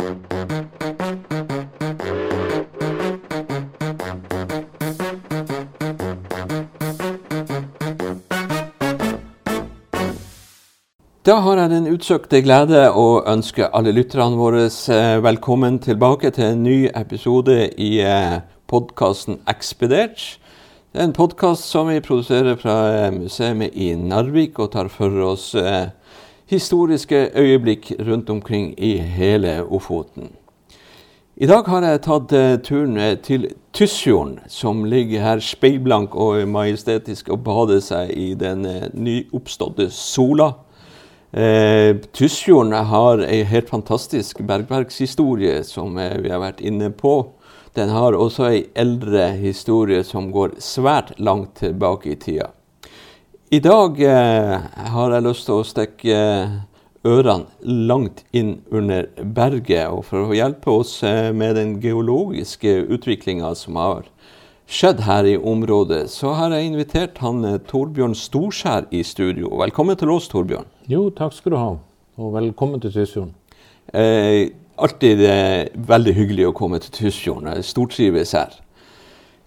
Da har jeg den utsøkte glede å ønske alle lytterne våre eh, velkommen tilbake til en ny episode i eh, podkasten Ekspedert. Det er en podkast som vi produserer fra eh, museet i Narvik, og tar for oss historiske øyeblikk rundt omkring i hele Ofoten. I dag har jeg tatt turen til Tysfjorden, som ligger her speilblank og majestetisk og bader seg i den nyoppståtte sola. Eh, Tysfjorden har ei helt fantastisk bergverkshistorie som eh, vi har vært inne på. Den har også ei eldre historie som går svært langt tilbake i tida. I dag eh, har jeg lyst til å stikke eh, ørene langt inn under berget. Og for å hjelpe oss eh, med den geologiske utviklinga som har skjedd her i området, så har jeg invitert han eh, Torbjørn Storskjær i studio. Velkommen til oss, Torbjørn. Jo, takk skal du ha. Og velkommen til Tysfjorden. Eh, alltid eh, veldig hyggelig å komme til Tysfjorden. Jeg stortrives her.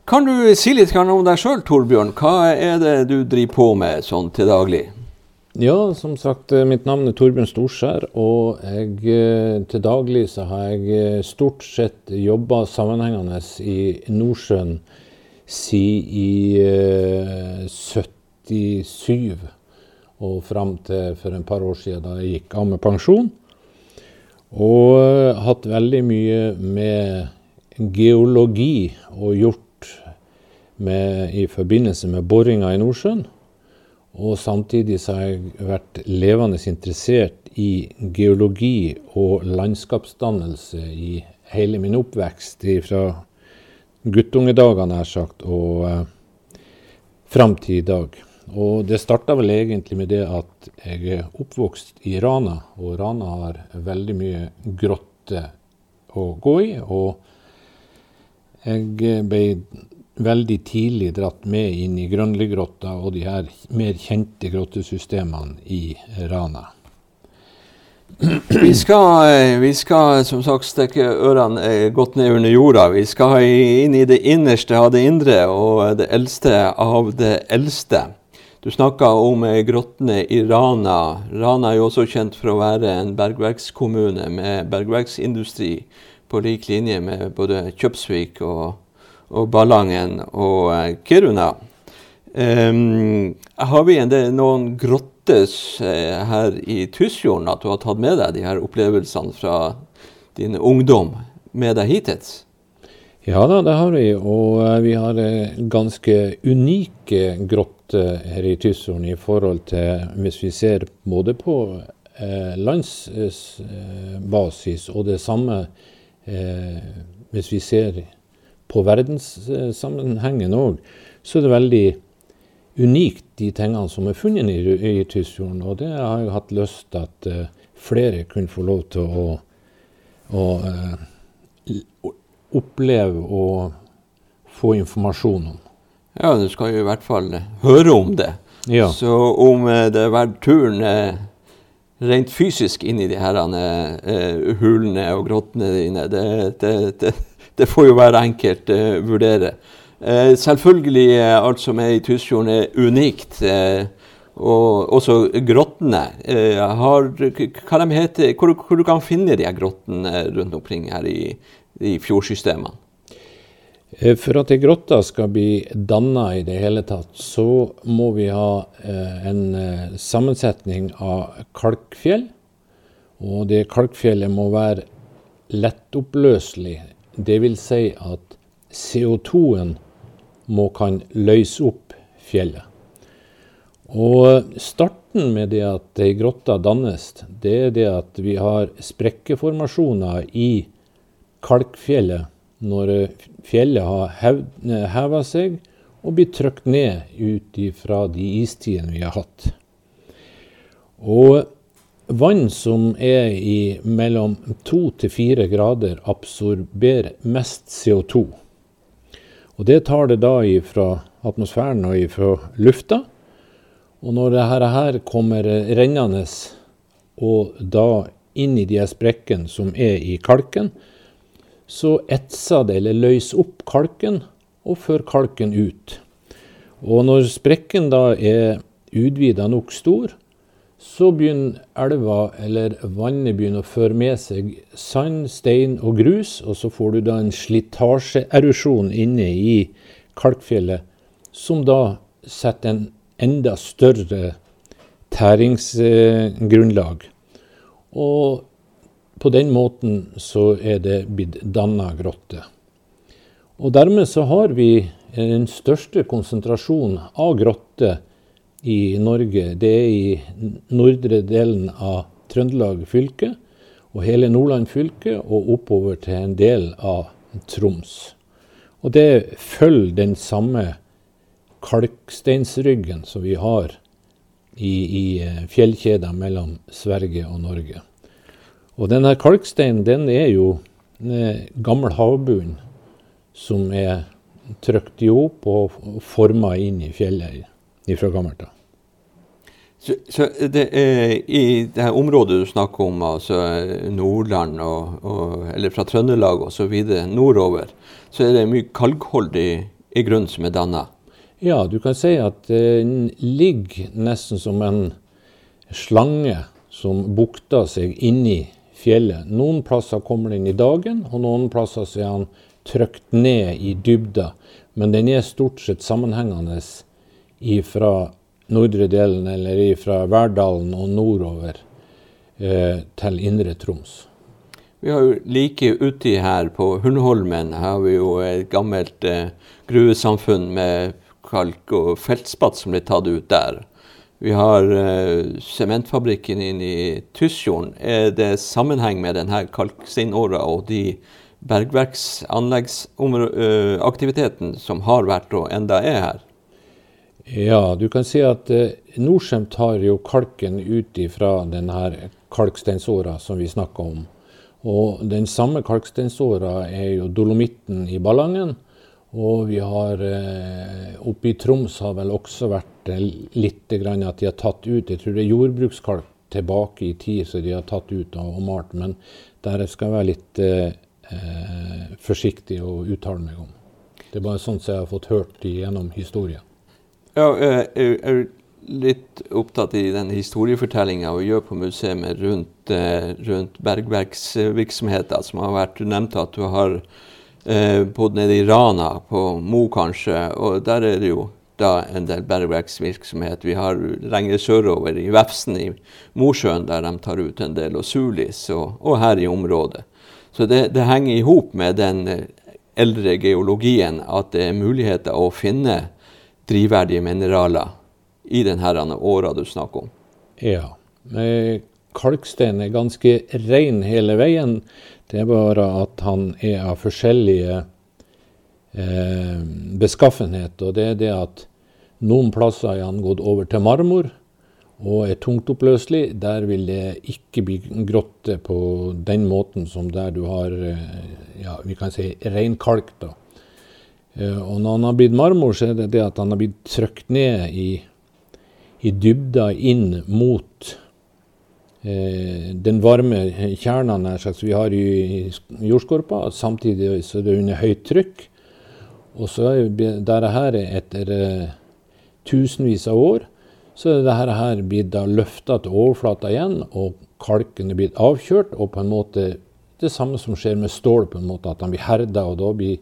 Kan du si litt om deg sjøl, Torbjørn? Hva er det du driver på med sånn til daglig? Ja, som sagt, eh, mitt navn er Torbjørn Storskjær. Og jeg, eh, til daglig så har jeg stort sett jobba sammenhengende i Nordsjøen siden i eh, 77 og fram til for en par år siden da jeg gikk av med pensjon. Og hatt veldig mye med geologi og gjort med, i forbindelse med boringa i Nordsjøen. Og samtidig så har jeg vært levende interessert i geologi og landskapsdannelse i hele min oppvekst fra guttungedagene, nær sagt, og eh, fram til i dag. Og det starta vel egentlig med det at jeg er oppvokst i Rana, og Rana har veldig mye grotter å gå i. Og jeg ble veldig tidlig dratt med inn i Grønligrotta og de her mer kjente grottesystemene i Rana. Vi skal, eh, vi skal, som sagt stikke ørene eh, godt ned under jorda. Vi skal inn i det innerste av det indre og det eldste av det eldste. Du snakka om eh, grottene i Rana. Rana er jo også kjent for å være en bergverkskommune med bergverksindustri på lik linje med både Kjøpsvik og, og Ballangen og Kiruna. Um, har vi del, noen grottes eh, her i Tysfjorden at du har tatt med deg de her opplevelsene fra din ungdom med deg hittil? Ja da, det har vi. Og uh, vi har uh, ganske unike grotter her i Tysfjorden i forhold til hvis vi ser både på eh, landsbasis og det samme eh, hvis vi ser på verdenssammenhengen òg, så er det veldig unikt, de tingene som er funnet i, i Tysfjorden. Og det har jeg hatt lyst til at uh, flere kunne få lov til å, å uh, oppleve og få informasjon om. Ja, du skal jo i hvert fall høre om det. Ja. Så om uh, det er verdt turen rent fysisk inn i de her hulene og grottene dine, det, det, det, det, får jo hver enkelt vurdere. Uh, selvfølgelig uh, alt som er i Tysfjorden er unikt. Og også grottene. Har, hva de heter, hvor, hvor, du kan finne de grottene rundt omkring her i, i fjordsystemene? For at ei grotte skal bli danna i det hele tatt, så må vi ha en sammensetning av kalkfjell. Og det kalkfjellet må være lettoppløselig. Det vil si at CO2-en må kan løse opp fjellet. Og starten med det at ei grotte dannes, det er det at vi har sprekkeformasjoner i kalkfjellet når fjellet har heva seg og blir trykt ned ut fra de istidene vi har hatt. Og vann som er i mellom to til fire grader, absorberer mest CO2. Og det tar det da fra atmosfæren og fra lufta. Og når dette her kommer rennende, og da inn i de sprekkene som er i kalken, så etser det eller løser opp kalken og fører kalken ut. Og når sprekken da er utvida nok stor, så begynner elva eller vannet begynner å føre med seg sand, stein og grus, og så får du da en slitasjeerosjon inne i kalkfjellet, som da setter en enda større tæringsgrunnlag. Og på den måten så er det blitt danna grotte. Og dermed så har vi den største konsentrasjonen av grotter i Norge. Det er i nordre delen av Trøndelag fylke og hele Nordland fylke og oppover til en del av Troms. Og det følger den samme kalksteinsryggen som vi har i, i eh, fjellkjeda mellom Sverige og Norge. Og denne kalksteinen den er jo gammel havbunn som er trykt i hop og forma inn i fjellet fra gammelt av. Så, så, det er i det her området du snakker om, altså Nordland og, og, eller fra Trøndelag osv. nordover, så er det mye kalkholdig i grunnen som er danna? Ja, du kan si at den ligger nesten som en slange som bukter seg inni fjellet. Noen plasser kommer den i dagen, og noen plasser så er den trykt ned i dybda. Men den er stort sett sammenhengende fra nordre delen, eller fra Verdalen og nordover eh, til Indre Troms. Vi har jo like uti her på Hundholmen har vi jo et gammelt eh, gruvesamfunn med kalk og feltspatt som ble tatt ut der. Vi har uh, sementfabrikken inne i Tysfjorden. Er det sammenheng med denne kalksteinåra og de bergverksanleggsaktiviteten uh, som har vært og enda er her? Ja, du kan si at eh, Norcem tar jo kalken ut fra denne kalksteinsåra som vi snakka om. Og den samme kalksteinsåra er jo dolomitten i Ballangen. Og vi har eh, oppe i Troms har vel også vært eh, litt grann at de har tatt ut Jeg tror det er jordbrukskalk tilbake i tid så de har tatt ut og, og malt. Men der skal jeg være litt eh, eh, forsiktig å uttale meg om. Det er bare sånt som jeg har fått hørt gjennom historien. Ja, jeg er litt opptatt i den historiefortellinga vi gjør på museet rundt, rundt bergverksvirksomheter som har vært nevnt. at du har eh, både nede i Rana, på Mo kanskje, og der er det jo da en del bergverksvirksomhet. Vi har lenger sørover i Vefsn i Mosjøen, der de tar ut en del, og Sulis, og, og her i området. Så det, det henger i hop med den eh, eldre geologien at det er muligheter å finne drivverdige mineraler i denne åra du snakker om. Ja. Kalkstein er ganske ren hele veien. Det er bare at han er av forskjellige eh, beskaffenhet. Og det er det at noen plasser er han gått over til marmor og er tungtoppløselig. Der vil det ikke bli grotte på den måten som der du har eh, ja, vi kan si reinkalk. da. Eh, og når han har blitt marmor, så er det det at han har blitt trykt ned i, i dybda inn mot Eh, den varme kjernen vi har i jordskorpa. Samtidig så er det under høyt trykk. Og så er dette her etter eh, tusenvis av år så er dette her blitt løfta til overflata igjen, og kalken er blitt avkjørt. Og på en måte det samme som skjer med stål, på en måte at han blir herda, og da blir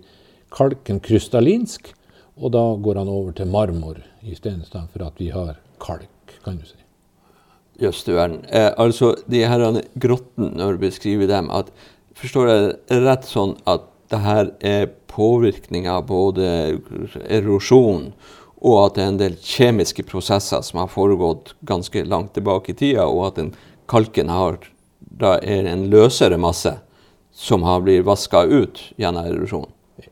kalken krystallinsk. Og da går han over til marmor istedenfor at vi har kalk, kan du si. Jøss du verden. Eh, altså, de her grottene, når du beskriver dem, at, forstår jeg rett sånn at det her er påvirkning av både erosjon og at det er en del kjemiske prosesser som har foregått ganske langt tilbake i tida, og at den kalken har, da er en løsere masse som har blitt vaska ut gjennom erosjon?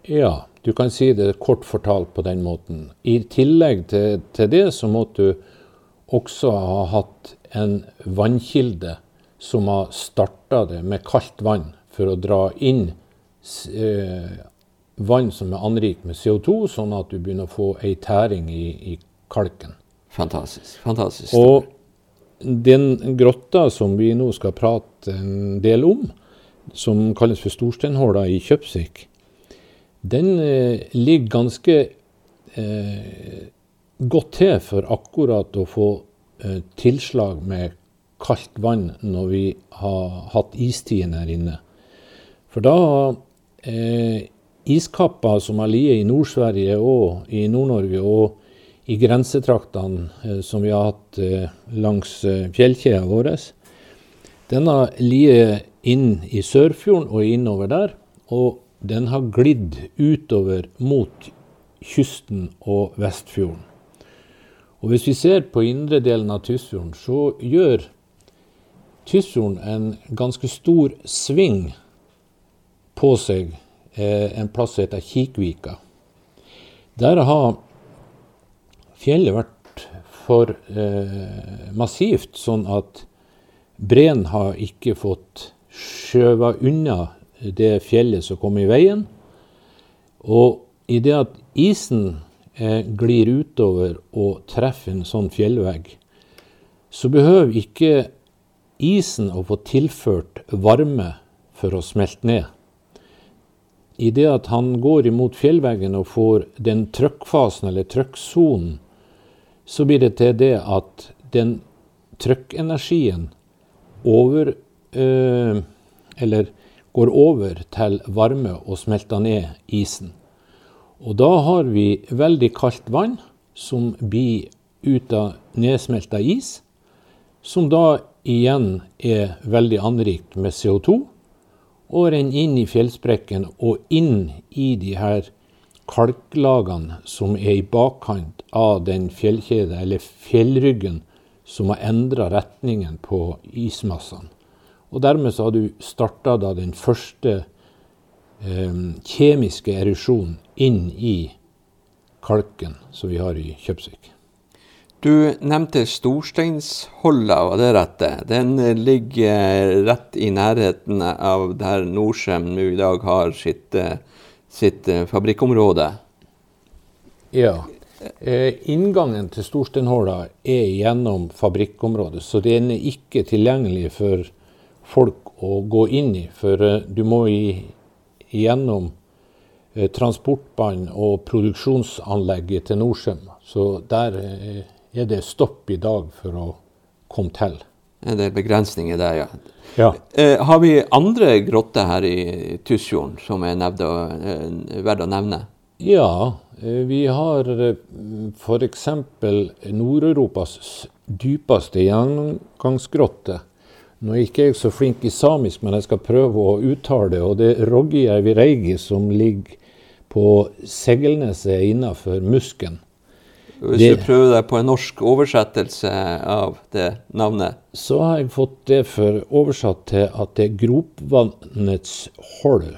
Ja, du kan si det kort fortalt på den måten. I tillegg til, til det så måtte du også ha hatt en vannkilde som har starta det med kaldt vann for å dra inn eh, vann som er anrikt med CO2, sånn at du begynner å få ei tæring i, i kalken. Fantastisk. fantastisk. Og den grotta som vi nå skal prate en del om, som kalles for Storsteinhåla i Kjøpsvik, den eh, ligger ganske eh, godt til for akkurat å få eh, tilslag med kaldt vann når vi har hatt istiden her inne. For da eh, iskapper som har ligget i Nord-Sverige og i Nord-Norge og i grensetraktene eh, som vi har hatt eh, langs eh, fjellkjeda vår, den har ligget inn i Sørfjorden og innover der. Og den har glidd utover mot kysten og Vestfjorden. Og Hvis vi ser på indre delen av Tysfjorden, så gjør Tysfjorden en ganske stor sving på seg eh, en plass som heter Kikvika. Der har fjellet vært for eh, massivt, sånn at breen har ikke fått skjøva unna det fjellet som kom i veien. Og i det at isen eh, glir utover og treffer en sånn fjellvegg, så behøver ikke isen å få tilført varme for å smelte ned. I det at han går imot fjellveggen og får den trykkfasen, eller trykksonen, så blir det til det at den trykkenergien over øh, Eller går over til varme og smelter ned isen. Og da har vi veldig kaldt vann som blir ut av nedsmelta is, som da igjen er veldig anrikt med CO2, og renner inn i fjellsprekken og inn i de her kalklagene som er i bakkant av den fjellkjede, eller fjellryggen, som har endra retningen på ismassene. Og dermed så har du starta den første eh, kjemiske erosjonen inn i kalken som vi har i Kjøpsvik. Du nevnte Storsteinsholla, var det rette? Den ligger rett i nærheten av der Norcem nå i dag har sitt, sitt fabrikkområde? Ja. Eh, inngangen til Storsteinhåla er gjennom fabrikkområdet, så den er ikke tilgjengelig for folk å gå inn i. For eh, du må igjennom transportbanen og produksjonsanlegget til Norcem. Så der eh, er det stopp i dag for å komme til. Det er begrensninger der, ja. ja. Eh, har vi andre grotter her i Tysfjorden som er eh, verdt å nevne? Ja, vi har f.eks. Nord-Europas dypeste gjennomgangsgrotte nå er ikke jeg så flink i samisk, men jeg skal prøve å uttale det. Og det er Roggijärvi Reigi som ligger på Segelneset innafor Musken. Hvis det, du prøver deg på en norsk oversettelse av det navnet? Så har jeg fått det for oversatt til at det er gropvannets hold.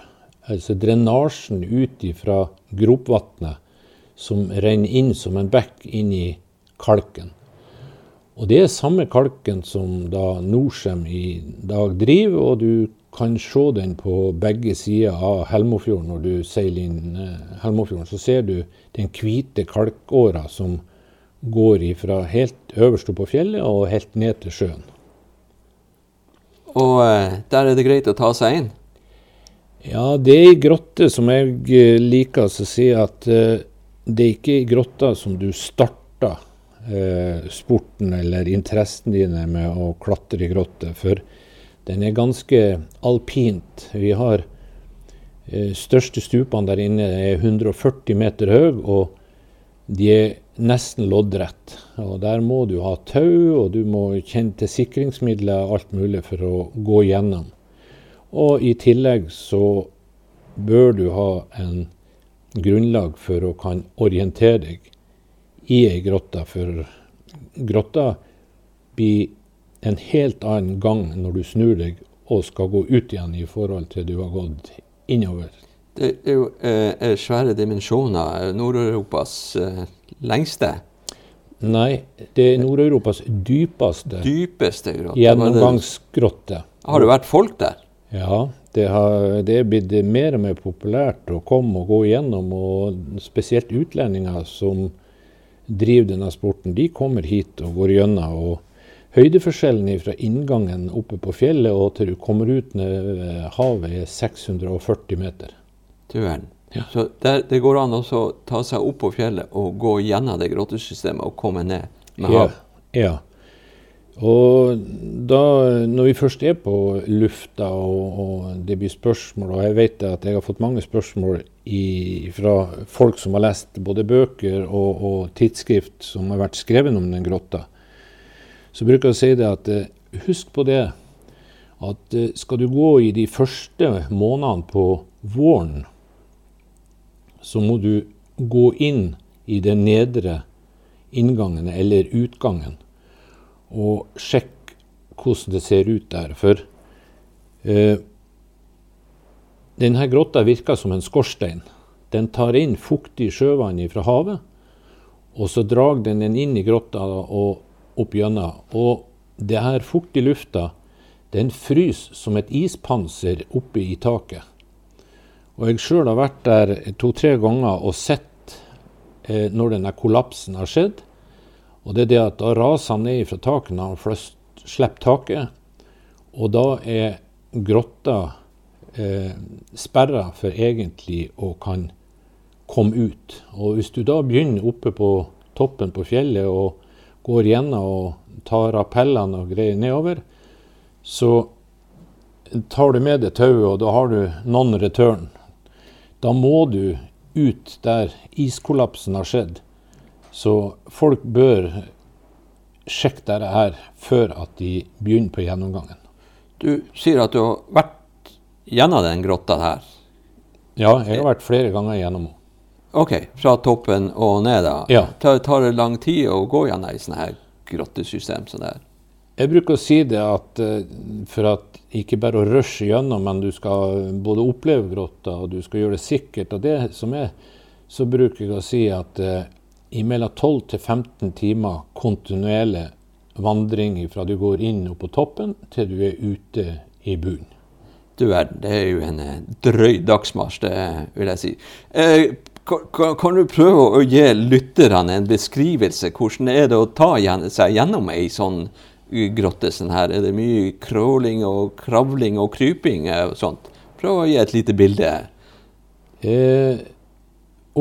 Altså drenasjen ut fra gropvannet som renner inn som en bekk inn i kalken. Og det er samme kalken som da Norcem i dag driver, og du kan se den på begge sider av Helmofjorden når du seiler inn eh, Helmofjorden. Så ser du den hvite kalkåra som går fra helt øverst opp på fjellet og helt ned til sjøen. Og eh, der er det greit å ta seg inn? Ja, det er ei grotte som jeg eh, liker å si at det er ikke ei grotte som du starter eh, sporten eller interessen dine med å klatre i grotter. For den er ganske alpint. Vi har eh, største stupene der inne er 140 meter høye, og de er nesten loddrett. Og der må du ha tau, og du må kjenne til sikringsmidler og alt mulig for å gå gjennom. Og i tillegg så bør du ha en grunnlag for å kan orientere deg i ei grotte. For grotta blir en helt annen gang når du snur deg og skal gå ut igjen i forhold til du har gått innover. Det er jo eh, svære dimensjoner. Nord-Europas eh, lengste? Nei, det er Nord-Europas dypeste, dypeste grotte. gjennomgangsgrotte. Har det vært folk der? Ja, det, har, det er blitt mer og mer populært å komme og gå igjennom, og spesielt utlendinger som driver denne sporten, de kommer hit og går gjennom. og høydeforskjellen fra inngangen oppe på fjellet og til du kommer ut ved havet, er 640 meter. Du verden. Ja. Så der, det går an å ta seg opp på fjellet og gå gjennom det grottesystemet og komme ned med Ja, hav. ja. Og da, når vi først er på lufta og, og det blir spørsmål, og jeg vet at jeg har fått mange spørsmål i, fra folk som har lest både bøker og, og tidsskrift som har vært skrevet om den grotta, så bruker jeg å si det at eh, husk på det at eh, skal du gå i de første månedene på våren, så må du gå inn i den nedre inngangen eller utgangen og sjekk hvordan det ser ut der. For eh, denne grotta virker som en skorstein. Den tar inn fuktig sjøvann fra havet, og så drar den den inn i grotta og opp gjennom. Og det her fuktige lufta, den fryser som et ispanser oppe i taket. Og jeg sjøl har vært der to-tre ganger og sett eh, når denne kollapsen har skjedd. Og det er det at da raser han ned fra taket når han slipper taket. Og da er grotta eh, sperra for egentlig å kan komme ut. Og hvis du da begynner oppe på toppen på fjellet og går gjennom og tar rappellene og greier nedover, så tar du med deg tauet, og da har du non return. Da må du ut der iskollapsen har skjedd. Så folk bør sjekke dette her før at de begynner på gjennomgangen. Du sier at du har vært gjennom den grotta her. Ja, jeg har vært flere ganger gjennom henne. Ok, fra toppen og ned da. Ja. Tar, tar det lang tid å gå gjennom et sånt her grottesystem som det her? Jeg bruker å si det at eh, for at ikke bare å rushe gjennom, men du skal både oppleve grotta og du skal gjøre det sikkert, og det som er, så bruker jeg å si at eh, i mellom 12 til 15 timer kontinuerlig vandring fra du går inn opp på toppen til du er ute i bunnen. Du verden, det er jo en eh, drøy dagsmarsj, det vil jeg si. Eh, kan, du prøve å gi lytterne en beskrivelse? Hvordan er det å ta seg gjennom ei sånn eh, grotte som her? Er det mye crawling og kravling og kryping og sånt? Prøv å gi et lite bilde. Eh,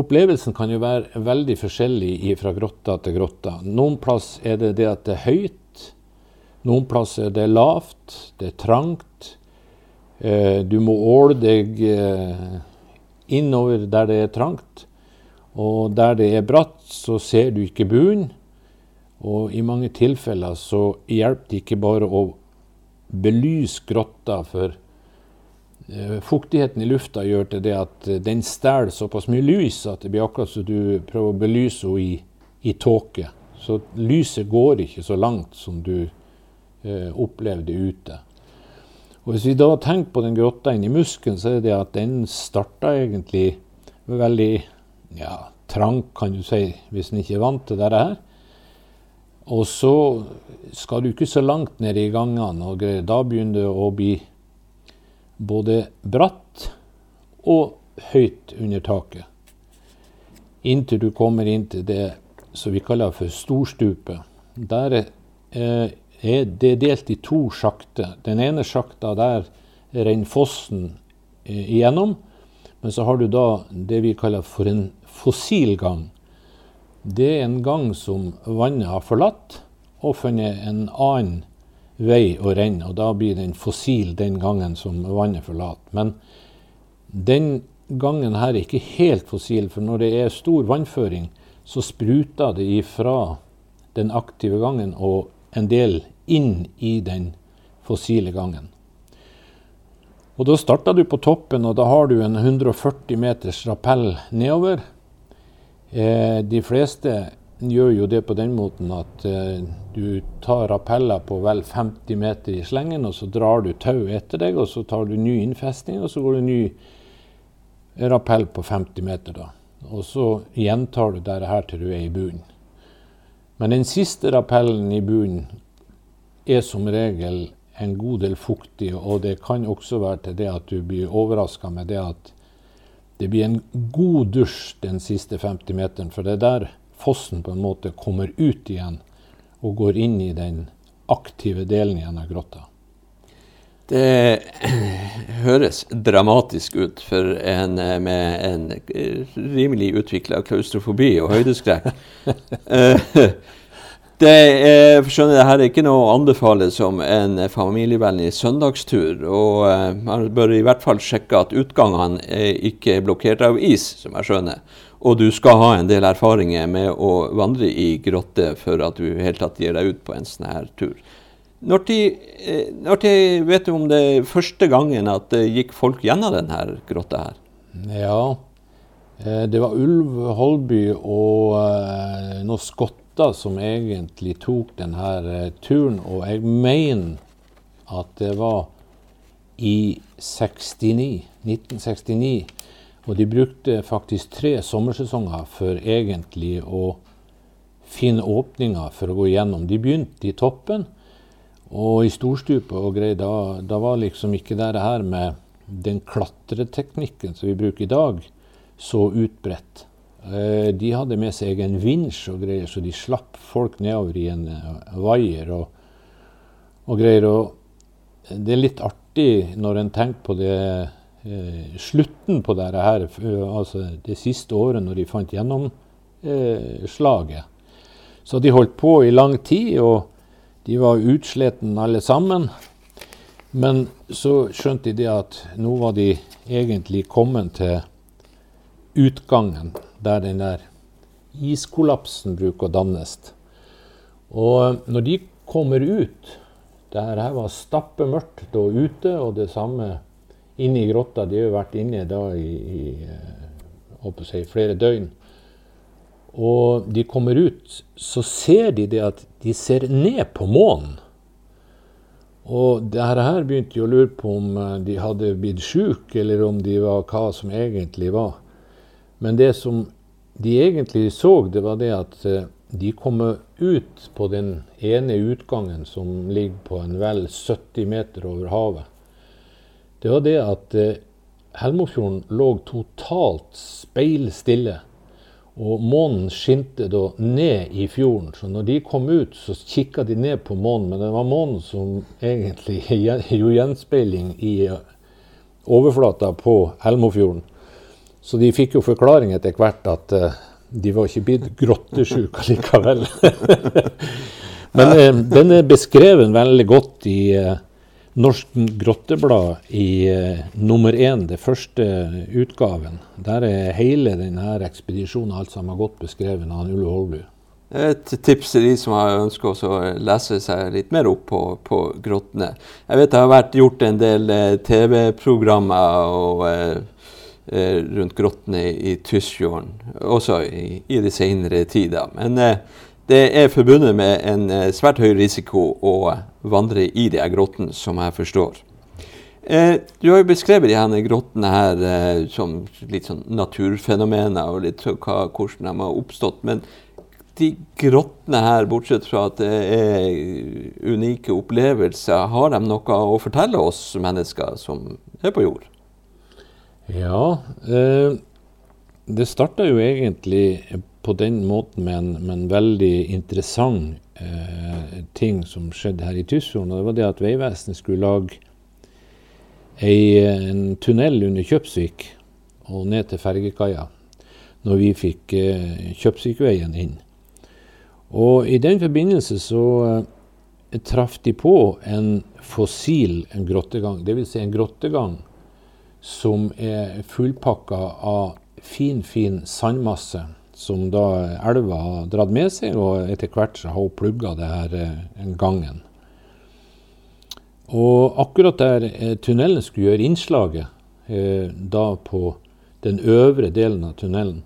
opplevelsen kan jo være veldig forskjellig fra grotta til grotta. Noen plass er det det at det er høyt. Noen plass er det lavt, det er trangt. Eh, du må åle deg eh, innover der det er trangt. Og der det er bratt, så ser du ikke bunnen. Og i mange tilfeller så hjelper det ikke bare å belyse grotta, for Eh, Fuktigheten i lufta gjør til det at den stjeler såpass mye lys at det blir akkurat som du prøver å belyse henne i, i tåke. Så lyset går ikke så langt som du eh, opplevde ute. Og Hvis vi da tenker på den grotta inni muskelen, så er det at den starta egentlig veldig ja, trang, kan du si, hvis en ikke er vant til dette her. Og så skal du ikke så langt ned i gangene, og da begynner det å bli både bratt og høyt under taket. Inntil du kommer inn til det som vi kaller for storstupet. Der eh, er det delt i to sjakter. Den ene sjakta der renner fossen eh, igjennom. Men så har du da det vi kaller for en fossil gang. Det er en gang som vannet har forlatt og funnet en annen vei å renne. Og da blir den fossil den gangen som vannet forlater. Men den gangen her er ikke helt fossil, for når det er stor vannføring, så spruter det ifra den aktive gangen og en del inn i den fossile gangen. Og Da starter du på toppen, og da har du en 140 meters rappell nedover. Eh, de fleste gjør jo det på den måten at eh, du tar rappeller på vel 50 meter i slengen, og så drar du tau etter deg, og så tar du ny innfestning, og så går det ny rappell på 50 meter. da. Og så gjentar du dette her til du er i bunnen. Men den siste rappellen i bunnen er som regel en god del fuktig, og det kan også være til det at du blir overraska med det at det blir en god dusj den siste 50 meteren, for det er der fossen på en måte kommer ut igjen og går inn i den aktive delen igjen av grotta. Det høres dramatisk ut for en med en rimelig utvikla klaustrofobi og høydeskrekk. Eh, det er, skjønner det her er ikke noe å anbefale som en familievennlig søndagstur. Og man bør i hvert fall sjekke at utgangene er ikke er blokkert av is, som jeg skjønner. Og du skal ha en del erfaringer med å vandre i grotte for at du i hele tatt gir deg ut på en sånn her tur. Når de, uh, når de vet du om det er første gangen at det gikk folk gjennom denne grotta her? Ja, eh, det var Ulv Holby og noen skotter som egentlig tok denne eh, turen, og jeg mener at det var i 69, 1969. Og de brukte faktisk tre sommersesonger for egentlig å finne åpninger for å gå gjennom. De begynte i toppen og i storstupet og greier. Da, da var liksom ikke det her med den klatreteknikken som vi bruker i dag, så utbredt. Eh, de hadde med seg egen vinsj og greier, så de slapp folk nedover i en uh, vaier og, og, greier. Og det er litt artig når en tenker på det uh, slutten på dette her, altså det siste året når de fant gjennomslaget. Så de holdt på i lang tid, og de var utsletten alle sammen. Men så skjønte de at nå var de egentlig kommet til utgangen der den der iskollapsen bruker å dannes. Og når de kommer ut det her var stappemørkt da ute, og det samme inne i grotta. De har jo vært inne da i, i i flere døgn. Og de kommer ut, så ser de det at de ser ned på månen. Og det her begynte de å lure på om eh, de hadde blitt sjuke, eller om de var hva som egentlig var. Men det som de egentlig så, det var det at eh, de kommer ut på den ene utgangen som ligger på en vel 70 meter over havet. Det var det at eh, Helmofjorden lå totalt speilstille. Og månen skinte da ned i fjorden. Så når de kom ut, så kikka de ned på månen. Men det var månen som egentlig gjorde gjenspeiling i eh, overflata på Helmofjorden. Så de fikk jo forklaring etter hvert at uh, de var ikke blitt grottesjuke likevel. Men uh, den er beskrevet veldig godt i Norsk Grotteblad i nummer én, det første utgaven. Der er hele denne ekspedisjonen alt sammen godt beskrevet av Ulle Holbu. Et tips til de som har ønsker å lese seg litt mer opp på, på, grottene. Jeg vet det har vært gjort en del TV-programmer og Eh, rundt grottene i Tysfjorden, også i, i de senere tider. Men eh, det er forbundet med en eh, svært høy risiko å vandre i de her grottene, som jeg forstår. Du har jo beskrevet de grottene her som litt sånn naturfenomener, og litt hva, hvordan de har oppstått. Men de grottene her, bortsett fra at det er unike opplevelser, har de noe å fortelle oss mennesker som er på jord? Ja, eh, det starta jo egentlig på den måten med en, med en veldig interessant eh, ting som skjedde her i Tysfjorden. Det var det at Vegvesenet skulle lage ei, en tunnel under Kjøpsvik og ned til fergekaia når vi fikk eh, Kjøpsvikveien inn. Og i den forbindelse så eh, traff de på en fossil en grottegang. Dvs. Si en grottegang som er fullpakka av fin, fin sandmasse som da elva har dratt med seg, og etter hvert så har hun plugga det her eh, gangen. Og akkurat der eh, tunnelen skulle gjøre innslaget, eh, da på den øvre delen av tunnelen,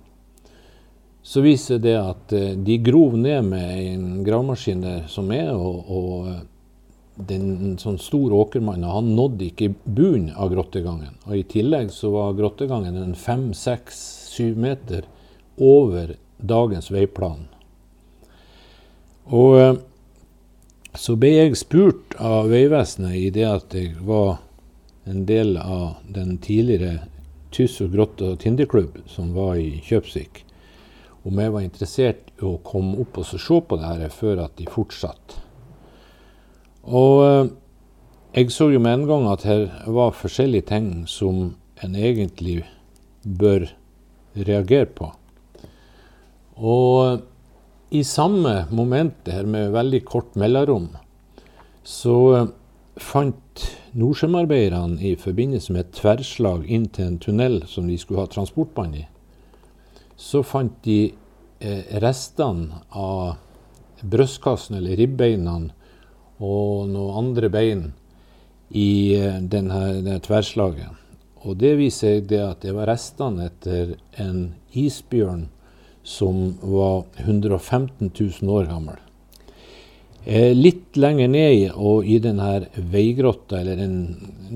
så viser det at de grov ned med en gravemaskin der som er, og, og den sånn stor åkermannen han nådde ikke bunnen av grottegangen. Og I tillegg så var grottegangen en fem, seks, syv meter over dagens veiplan. Og eh, så ble jeg spurt av Vegvesenet i det at jeg var en del av den tidligere Tyss og grotte og tinderklubb som var i Kjøpsvik, om jeg var interessert i å komme opp og se på det her før at de fortsatte. Og eh, jeg så jo med en gang at her var forskjellige ting som en egentlig bør reagere på. Og i samme moment her med veldig kort mellomrom, så eh, fant Nordsjøarbeiderne i forbindelse med et tverrslag inn til en tunnel som de skulle ha transportbånd i, så fant de eh, restene av brystkassen eller ribbeina og noen andre bein i eh, denne, denne tverrslaget. Og det viser seg at det var restene etter en isbjørn som var 115 000 år gammel. Eh, litt lenger ned og i denne veigrotta, eller den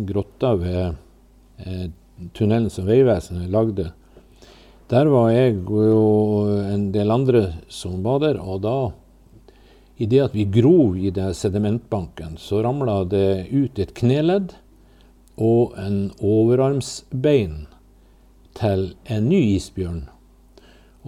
grotta ved eh, tunnelen som Vegvesenet lagde, der var jeg og en del andre som var der. Og da, i det at vi grov i det sedimentbanken, så ramla det ut et kneledd og en overarmsbein til en ny isbjørn.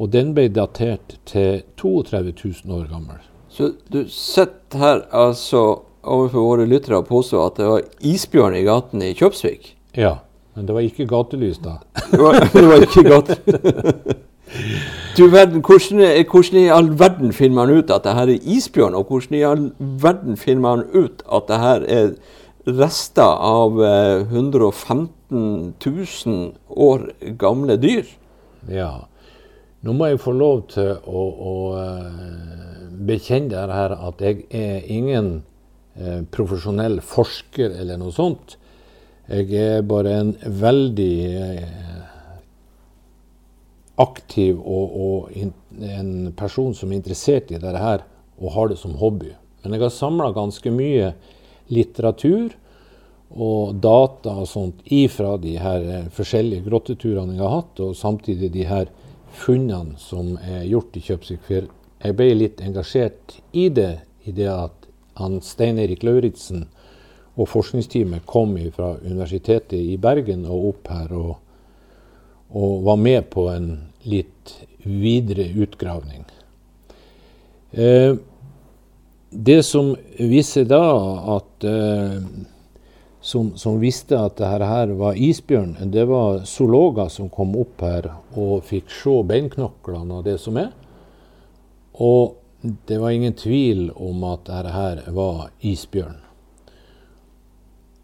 Og den ble datert til 32 000 år gammel. Så du sitter her altså overfor våre lyttere og påstår at det var isbjørn i gaten i Kjøpsvik? Ja, men det var ikke gatelys da. det, var, det var ikke gatelys. Du verden, hvordan, hvordan, i all verden finner man ut at det her er isbjørn, og hvordan i all verden finner man ut at det her er rester av 115 eh, 000 år gamle dyr? Ja. Nå må jeg få lov til å, å uh, bekjenne det her at jeg er ingen uh, profesjonell forsker eller noe sånt. Jeg er bare en veldig uh, aktiv og, og in, en person som er interessert i dette her og har det som hobby. Men jeg har samla ganske mye litteratur og data og sånt ifra de her forskjellige grotteturene jeg har hatt, og samtidig de her funnene som er gjort i Kjøpsvik. For jeg ble litt engasjert i det, i det at han Stein Erik Lauritzen og forskningsteamet kom fra Universitetet i Bergen og opp her og, og var med på en litt videre utgravning. Eh, det som viser da at eh, som, som, visste at dette her var isbjørn, det var zoologer som kom opp her og fikk se beinknoklene og det som er. Og det var ingen tvil om at dette her var isbjørn.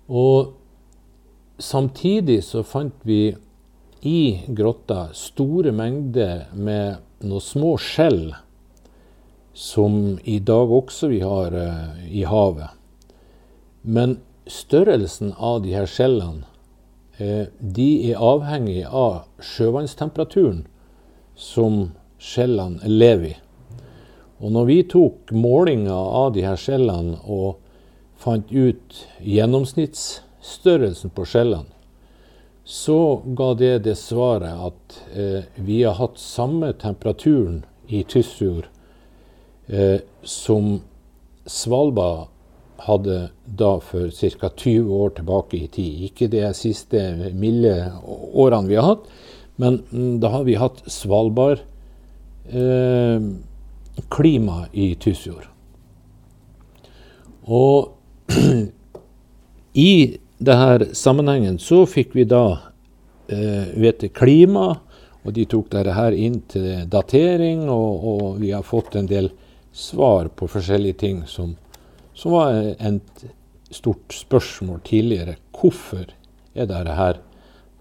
Og samtidig så fant vi i grotta store mengder med noen små skjell som i dag også vi har uh, i havet. Men størrelsen av de her skjellene eh, de er avhengig av sjøvannstemperaturen som skjellene lever i. Og når vi tok målinger av de her skjellene og fant ut gjennomsnittsstørrelsen på skjellene, så ga det det svaret at eh, vi har hatt samme temperaturen i Tysfjord eh, som Svalbard hadde da for ca. 20 år tilbake i tid. Ikke de siste milde årene vi har hatt, men mm, da har vi hatt Svalbard-klima eh, i Tysfjord. Og i denne sammenhengen så fikk vi da eh, vite klima, og de tok dette inn til datering, og, og vi har fått en del svar på forskjellige ting som som var et stort spørsmål tidligere. Hvorfor er dette her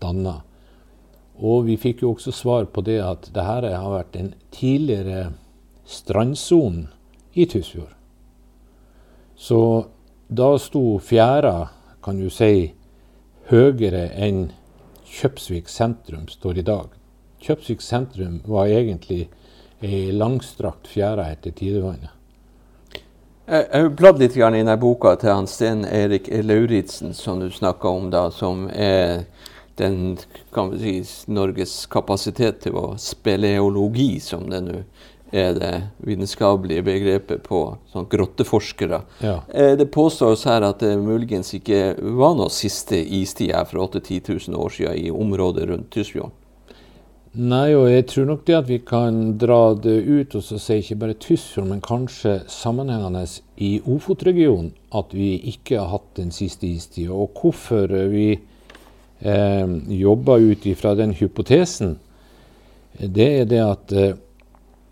danna? Og vi fikk jo også svar på det at dette har vært en tidligere strandsone i Tysfjord. Så da sto fjæra, kan du si, høyere enn Kjøpsvik sentrum står i dag. Kjøpsvik sentrum var egentlig ei langstrakt fjære etter tidevannet. Jeg har bladd litt i denne boka til han Sten Erik Lauritzen, som du snakka om, da, som er den, kan vi si, Norges kapasitet til å speleologi, som det nå er det vitenskapelige begrepet på sånn grotteforskere. Ja. Eh, det påstås her at det muligens ikke var noe siste istid her for 8 000-10 000 år siden i området rundt Tysfjorden. Nei, og jeg tror nok det at vi kan dra det ut og så si ikke bare Tysfjord, men kanskje sammenhengende i Ofotregionen at vi ikke har hatt den siste istida. Og hvorfor vi eh, jobber ut ifra den hypotesen, det er det at eh,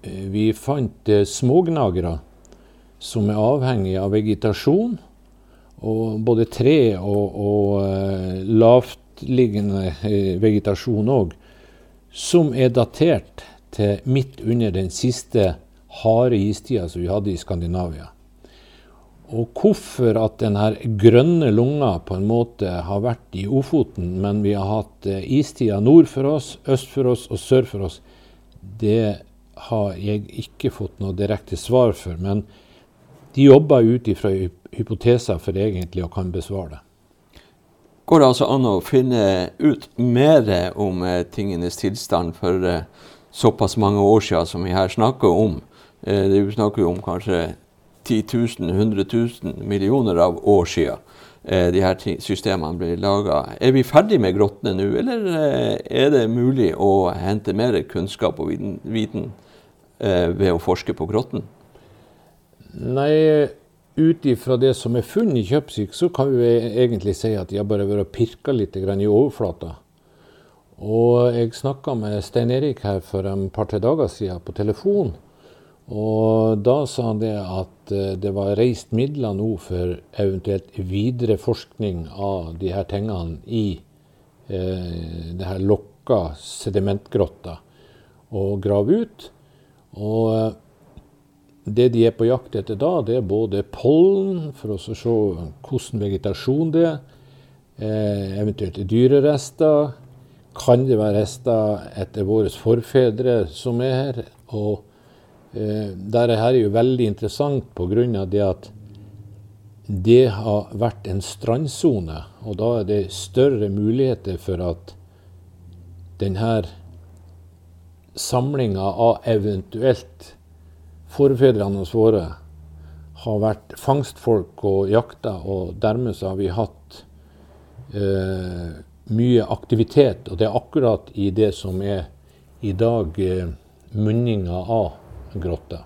vi fant eh, smågnagere som er avhengig av vegetasjon, og både tre og, og eh, lavtliggende eh, vegetasjon òg, som er datert til midt under den siste harde istida som vi hadde i Skandinavia. Og hvorfor at denne grønne lunga på en måte har vært i Ofoten, men vi har hatt eh, istida nord for oss, øst for oss og sør for oss, det har jeg ikke fått noe direkte svar for. Men de jobber ut ifra hypoteser for egentlig å kan besvare det. Går det altså an å finne ut mer om eh, tingenes tilstand for eh, såpass mange år siden som vi her snakker om? Eh, vi snakker om kanskje 10 000, 100 000 millioner av år siden de her systemene ble laga. Er vi ferdig med grottene nå, eller er det mulig å hente mer kunnskap og viten, viten ved å forske på grotten? Nei, ut ifra det som er funnet i Kjøpsvik, så kan vi egentlig si at de har bare vært og pirka litt i overflata. Og jeg snakka med Stein Erik her for en par-tre dager siden på telefon. Og da sa han det at eh, det var reist midler nå for eventuelt videre forskning av de her tingene i eh, det her lokka sedimentgrotta. Og grave ut. Og eh, det de er på jakt etter da, det er både pollen, for å se hvordan vegetasjon det er, eh, eventuelt dyrerester. Kan det være rester etter våre forfedre som er her? Og eh, dette er jo veldig interessant pga. det at det har vært en strandsone, og da er det større muligheter for at denne samlinga av eventuelt forfedrene våre har vært fangstfolk og jakta, og dermed så har vi hatt eh, mye aktivitet. Og det er akkurat i det som er i dag eh, munninga av grotta.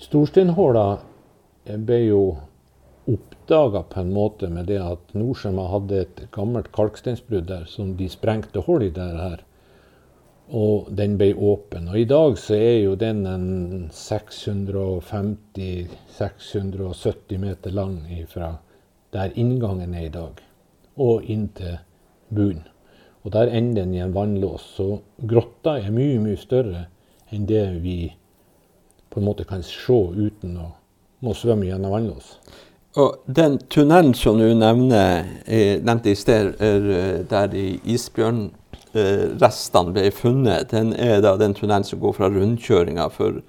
Storsteinhåla ble jo oppdaga på en måte med det at Norsheim hadde et gammelt kalksteinsbrudd der som de sprengte hull i der her og den ble åpen. Og i dag så er jo den 650-670 meter lang fra der inngangen er i dag, og inn til bunnen. Og der ender den i en vannlås. Så grotta er mye, mye større enn det vi på en måte kan se uten å må svømme gjennom vannlås. Og Den tunnelen som du nevner, eh, nevnte i sted, er eh, der i isbjørn restene ble funnet, den er da den tunnelen som går fra rundkjøringa for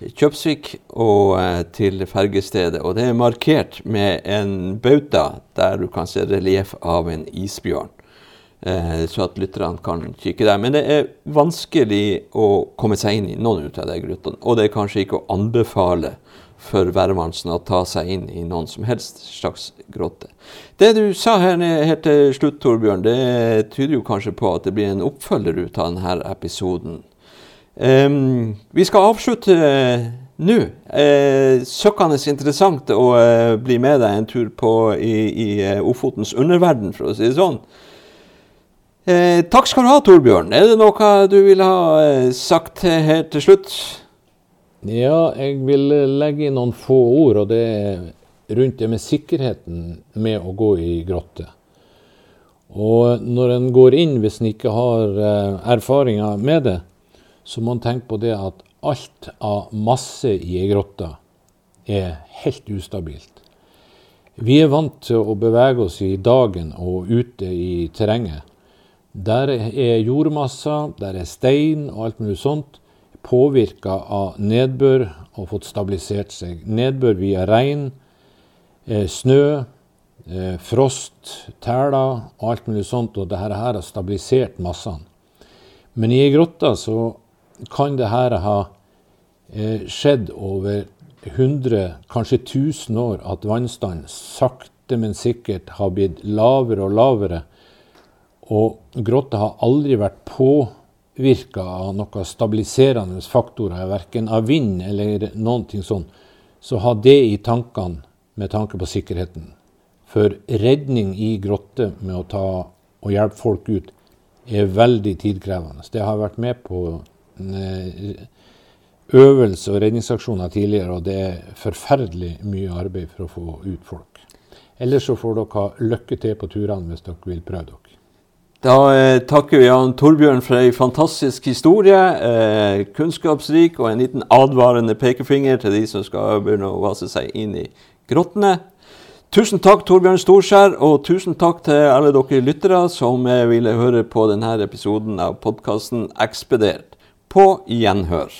Kjøpsvik og eh, til fergestedet. Og det er markert med en bauta der du kan se relieff av en isbjørn. Eh, så at lytterne kan kikke der. Men det er vanskelig å komme seg inn i noen av de gruttene. Og det er kanskje ikke å anbefale for hvermannsen å ta seg inn i noen som helst slags grotte. Det du sa her helt til slutt, Torbjørn, det tyder jo kanskje på at det blir en oppfølger ut av denne episoden. Um, vi skal avslutte uh, nå. Uh, søkkende interessant å uh, bli med deg en tur på i, i Ofotens underverden, for å si det sånn. takk skal du ha, Torbjørn. Er det noe du ville ha sagt helt til slutt? Ja, jeg vil legge inn noen få ord, og det er rundt det med sikkerheten med å gå i grotte. Og når en går inn, hvis en ikke har eh, erfaringer med det, så må en tenke på det at alt av masse i ei grotte er helt ustabilt. Vi er vant til å bevege oss i dagen og ute i terrenget. Der er jordmasser, der er stein og alt mulig sånt påvirka av nedbør og fått stabilisert seg. Nedbør via regn, eh, snø, eh, frost, tæler og alt mulig sånt. Og dette her har stabilisert massene. Men i ei grotte så kan dette ha eh, skjedd over 100, kanskje 1000 år, at vannstanden sakte, men sikkert har blitt lavere og lavere. Og grotta har aldri vært på påvirka av noen stabiliserende faktorer, verken av vind eller noen ting sånn, så ha det i tankene med tanke på sikkerheten. For redning i grotte med å ta og hjelpe folk ut er veldig tidkrevende. Det har vært med på eh, øvelse og redningsaksjoner tidligere, og det er forferdelig mye arbeid for å få ut folk. Ellers så får dere ha lykke til på turene hvis dere vil prøve dere. Da eh, takker vi Jan Torbjørn for ei fantastisk historie. Eh, kunnskapsrik og en liten advarende pekefinger til de som skal begynne å vase seg inn i grottene. Tusen takk, Torbjørn Storskjær, og tusen takk til alle dere lyttere som eh, ville høre på denne episoden av podkasten Ekspedert. På gjenhør.